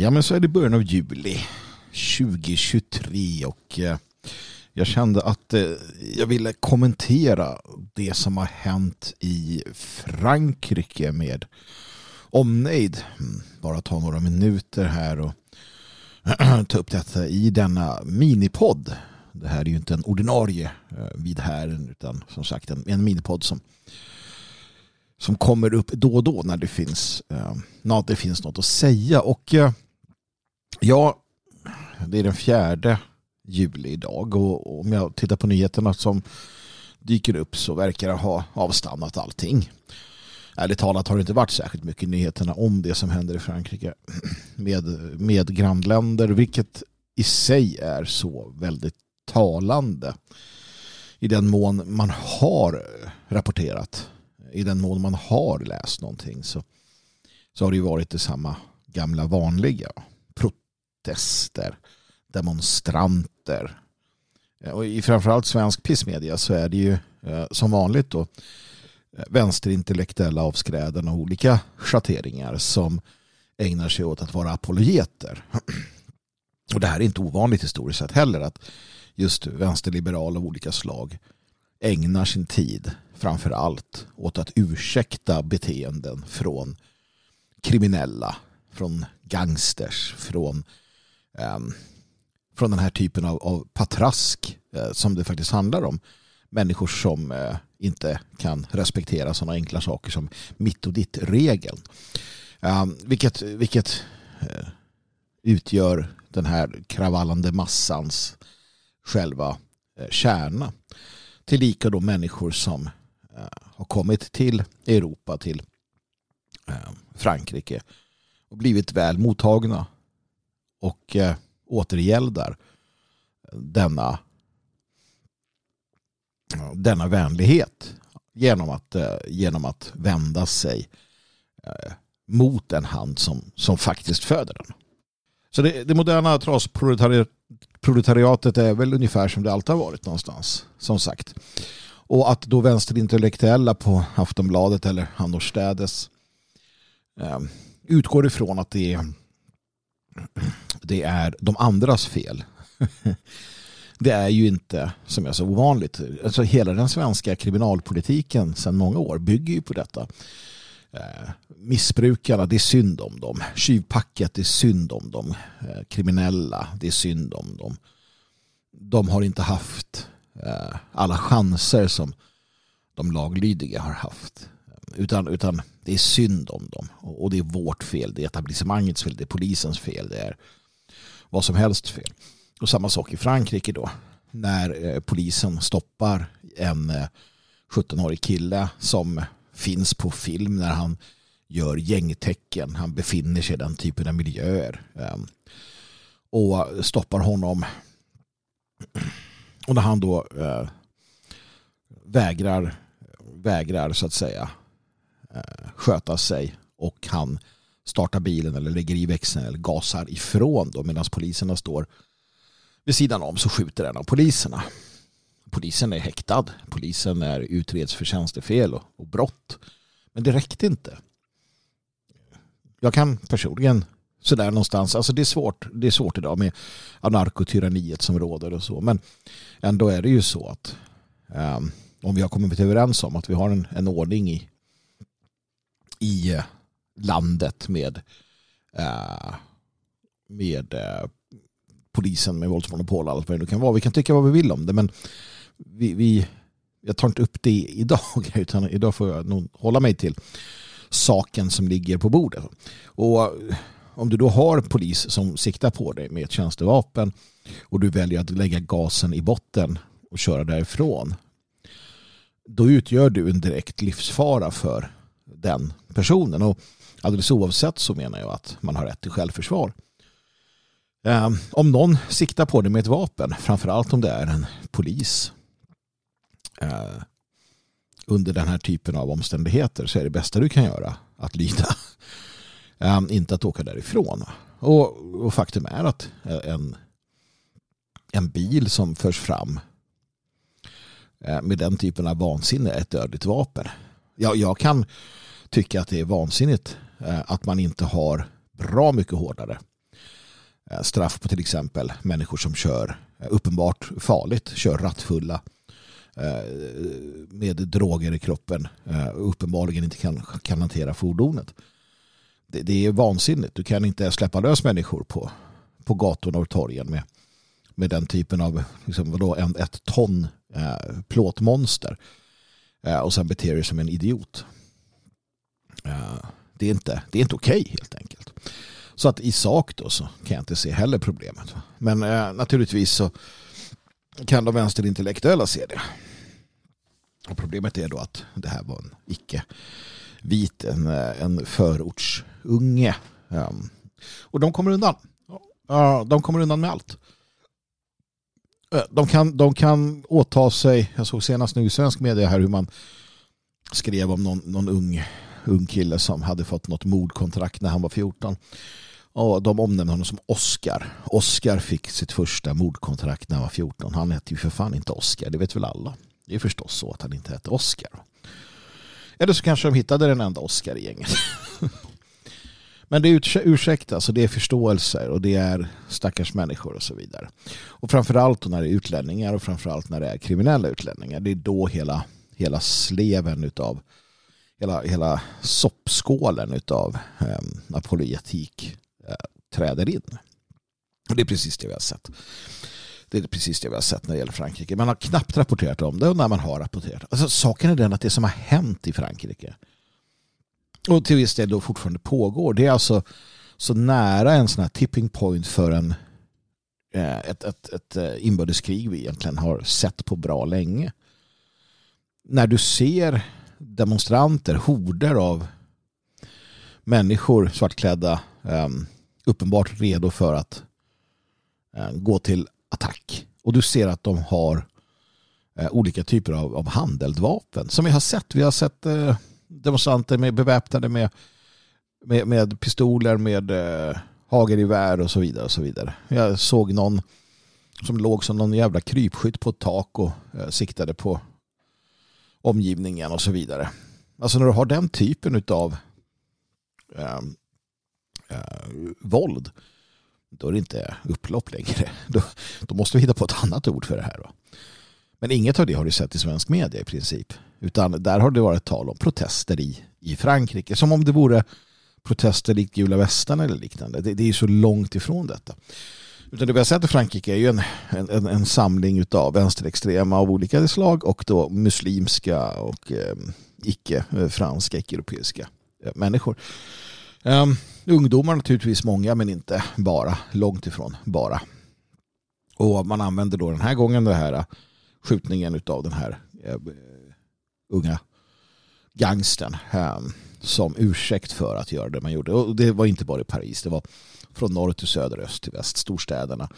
Ja men så är det början av juli 2023 och eh, jag kände att eh, jag ville kommentera det som har hänt i Frankrike med omnejd. Mm, bara ta några minuter här och ta upp detta i denna minipodd. Det här är ju inte en ordinarie eh, vid här utan som sagt en, en minipodd som som kommer upp då och då när det finns, eh, det finns något att säga. Och eh, ja, det är den fjärde juli idag och om jag tittar på nyheterna som dyker upp så verkar det ha avstannat allting. Ärligt talat har det inte varit särskilt mycket nyheterna om det som händer i Frankrike med, med grannländer, vilket i sig är så väldigt talande i den mån man har rapporterat i den mån man har läst någonting så, så har det ju varit det samma gamla vanliga. Protester, demonstranter. Eh, och i framförallt svensk pissmedia så är det ju eh, som vanligt då eh, vänsterintellektuella avskräden och olika schatteringar som ägnar sig åt att vara apologeter. Och det här är inte ovanligt historiskt sett heller att just vänsterliberal av olika slag ägnar sin tid framför allt åt att ursäkta beteenden från kriminella, från gangsters, från, Ehm, från den här typen av, av patrask eh, som det faktiskt handlar om. Människor som eh, inte kan respektera sådana enkla saker som mitt och ditt-regeln. Ehm, vilket vilket eh, utgör den här kravallande massans själva kärna. Tillika då människor som Eh, har kommit till Europa, till eh, Frankrike och blivit väl mottagna och eh, återgäldar denna, denna vänlighet genom att, eh, genom att vända sig eh, mot en hand som, som faktiskt föder den. Så det, det moderna trasproletariatet är väl ungefär som det alltid har varit någonstans, som sagt. Och att då vänsterintellektuella på Aftonbladet eller annorstädes eh, utgår ifrån att det är, det är de andras fel. det är ju inte, som jag sa, ovanligt. Alltså hela den svenska kriminalpolitiken sedan många år bygger ju på detta. Eh, missbrukarna, det är synd om dem. Tjuvpacket, det är synd om dem. Eh, kriminella, det är synd om dem. De har inte haft Eh, alla chanser som de laglydiga har haft. Utan, utan det är synd om dem. Och det är vårt fel. Det är etablissemangets fel. Det är polisens fel. Det är vad som helst fel. Och samma sak i Frankrike då. När eh, polisen stoppar en eh, 17-årig kille som finns på film när han gör gängtecken. Han befinner sig i den typen av miljöer. Ehm, och stoppar honom och när han då eh, vägrar, vägrar så att säga eh, sköta sig och han startar bilen eller lägger i växeln eller gasar ifrån då medan poliserna står vid sidan om så skjuter en av poliserna. Polisen är häktad. Polisen är utreds för tjänstefel och, och brott. Men det räckte inte. Jag kan personligen sådär någonstans. Alltså det är svårt, det är svårt idag med anarkotyranniet som råder och så. Men ändå är det ju så att um, om vi har kommit överens om att vi har en, en ordning i, i eh, landet med, eh, med eh, polisen med våldsmonopol och allt vad det nu kan vara. Vi kan tycka vad vi vill om det men vi, vi, jag tar inte upp det idag utan idag får jag nog hålla mig till saken som ligger på bordet. Och eh, om du då har polis som siktar på dig med ett tjänstevapen och du väljer att lägga gasen i botten och köra därifrån då utgör du en direkt livsfara för den personen och alldeles oavsett så menar jag att man har rätt till självförsvar. Ehm, om någon siktar på dig med ett vapen, framförallt om det är en polis eh, under den här typen av omständigheter så är det bästa du kan göra att lyda ehm, inte att åka därifrån. Och, och, faktum är att eh, en, en bil som förs fram eh, med den typen av vansinne är ett dödligt vapen. Jag, jag kan tycka att det är vansinnigt Eh, att man inte har bra mycket hårdare eh, straff på till exempel människor som kör eh, uppenbart farligt, kör rattfulla med droger i kroppen och uppenbarligen inte kan, kan hantera fordonet. Det, det, är vansinnigt. Du kan inte släppa lös människor på, på gatorna och torgen med, med den typen av liksom, vadå, en, ett ton eh, plåtmonster eh, och sen beter dig som en idiot. Eh, det är inte, det är inte okej okay, helt enkelt. Så att i sak då så kan jag inte se heller problemet. Men eh, naturligtvis så kan de vänsterintellektuella se det. Och problemet är då att det här var en icke vit, en, eh, en förortsunge. Um, och de kommer undan. Uh, de kommer undan med allt. Uh, de kan, de kan åta sig, jag såg senast nu i svensk media här hur man skrev om någon, någon ung, ung kille som hade fått något mordkontrakt när han var 14. Och de omnämnde honom som Oscar. Oscar fick sitt första mordkontrakt när han var 14. Han hette ju för fan inte Oscar, det vet väl alla. Det är förstås så att han inte hette Oscar. Eller så kanske de hittade den enda Oscar i gänget. Men det är ursäktas alltså och det är förståelser och det är stackars människor och så vidare. Och framförallt när det är utlänningar och framförallt när det är kriminella utlänningar. Det är då hela, hela sleven utav hela, hela soppskålen av eh, apologetik eh, träder in. Och det är precis det vi har sett. Det är precis det vi har sett när det gäller Frankrike. Man har knappt rapporterat om det och när man har rapporterat. Alltså, saken är den att det som har hänt i Frankrike och till viss del då fortfarande pågår det är alltså så nära en sån här tipping point för en, eh, ett, ett, ett eh, inbördeskrig vi egentligen har sett på bra länge. När du ser demonstranter, horder av människor svartklädda ehm, uppenbart redo för att ehm, gå till attack. Och du ser att de har eh, olika typer av, av handeldvapen. Som vi har sett. Vi har sett eh, demonstranter med beväpnade med, med, med pistoler, med eh, hagelgevär och så vidare. och så vidare. Jag såg någon som låg som någon jävla krypskytt på ett tak och eh, siktade på omgivningen och så vidare. Alltså när du har den typen av eh, eh, våld då är det inte upplopp längre. Då, då måste vi hitta på ett annat ord för det här. Då. Men inget av det har du sett i svensk media i princip. Utan där har det varit tal om protester i, i Frankrike. Som om det vore protester likt gula västarna eller liknande. Det, det är ju så långt ifrån detta. Utan det vi har sett i Frankrike är ju en, en, en samling av vänsterextrema av olika slag och då muslimska och ehm, eh, icke-franska, icke-europeiska eh, människor. Um, ungdomar naturligtvis många men inte bara, långt ifrån bara. Och man använder då den här gången den här eh, skjutningen av den här uh, unga gangsten um, ehm, som ursäkt för att göra det man gjorde. Och det var inte bara i Paris, det var från norr till söder, öst till väst, storstäderna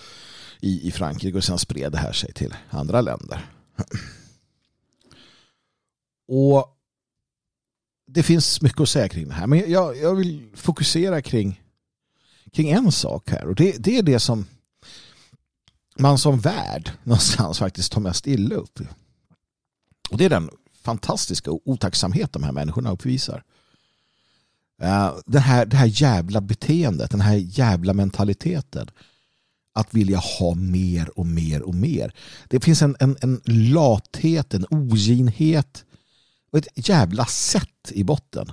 i, i Frankrike och sen spred det här sig till andra länder. Och det finns mycket att säga kring det här. Men jag, jag vill fokusera kring, kring en sak här. Och det, det är det som man som värd någonstans faktiskt tar mest illa upp. Och det är den fantastiska otacksamhet de här människorna uppvisar. Eh, det, här, det här jävla beteendet, den här jävla mentaliteten. Att vilja ha mer och mer och mer. Det finns en, en, en lathet, en oginhet och ett jävla sätt i botten.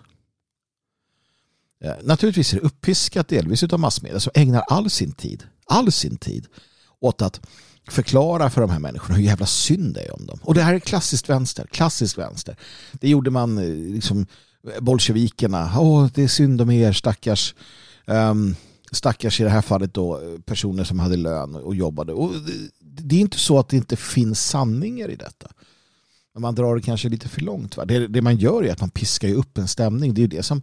Eh, naturligtvis är det uppiskat delvis av massmedia som ägnar all sin tid, all sin tid åt att förklara för de här människorna hur jävla synd det är om dem. Och det här är klassiskt vänster, klassiskt vänster. Det gjorde man eh, liksom bolsjevikerna. Åh, det är synd om er stackars um, stackars i det här fallet då personer som hade lön och jobbade. Och det, det är inte så att det inte finns sanningar i detta. Men man drar det kanske lite för långt. Va? Det, det man gör är att man piskar upp en stämning. Det är det som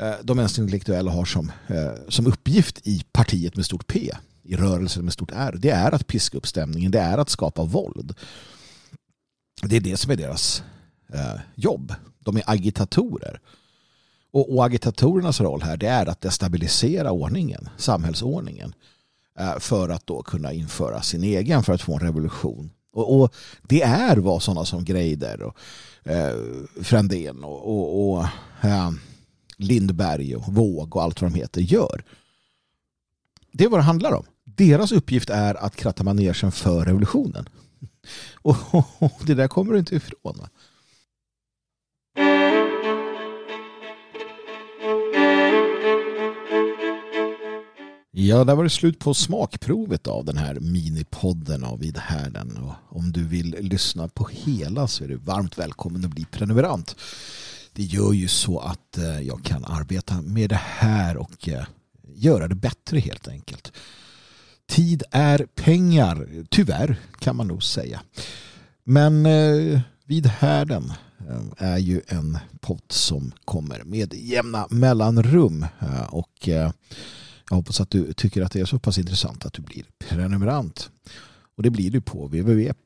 eh, de mänskliga intellektuella har som, eh, som uppgift i partiet med stort P, i rörelsen med stort R. Det är att piska upp stämningen, det är att skapa våld. Det är det som är deras eh, jobb. De är agitatorer. Och, och, agitatorernas roll här det är att destabilisera ordningen, samhällsordningen eh, för att då kunna införa sin egen, för att få en revolution och, och, det är vad sådana som Greider och eh, Frändén och, och, och eh, Lindberg och Våg och allt vad de heter gör. Det är vad det handlar om. Deras uppgift är att kratta manegen för revolutionen. Och det där kommer du inte ifrån. Va? Ja, där var det slut på smakprovet av den här minipodden av Vid härden. Och om du vill lyssna på hela så är du varmt välkommen att bli prenumerant. Det gör ju så att eh, jag kan arbeta med det här och eh, göra det bättre helt enkelt. Tid är pengar, tyvärr kan man nog säga. Men eh, Vid härden är ju en pott som kommer med jämna mellanrum och jag hoppas att du tycker att det är så pass intressant att du blir prenumerant. Och det blir du på www.härden.nu.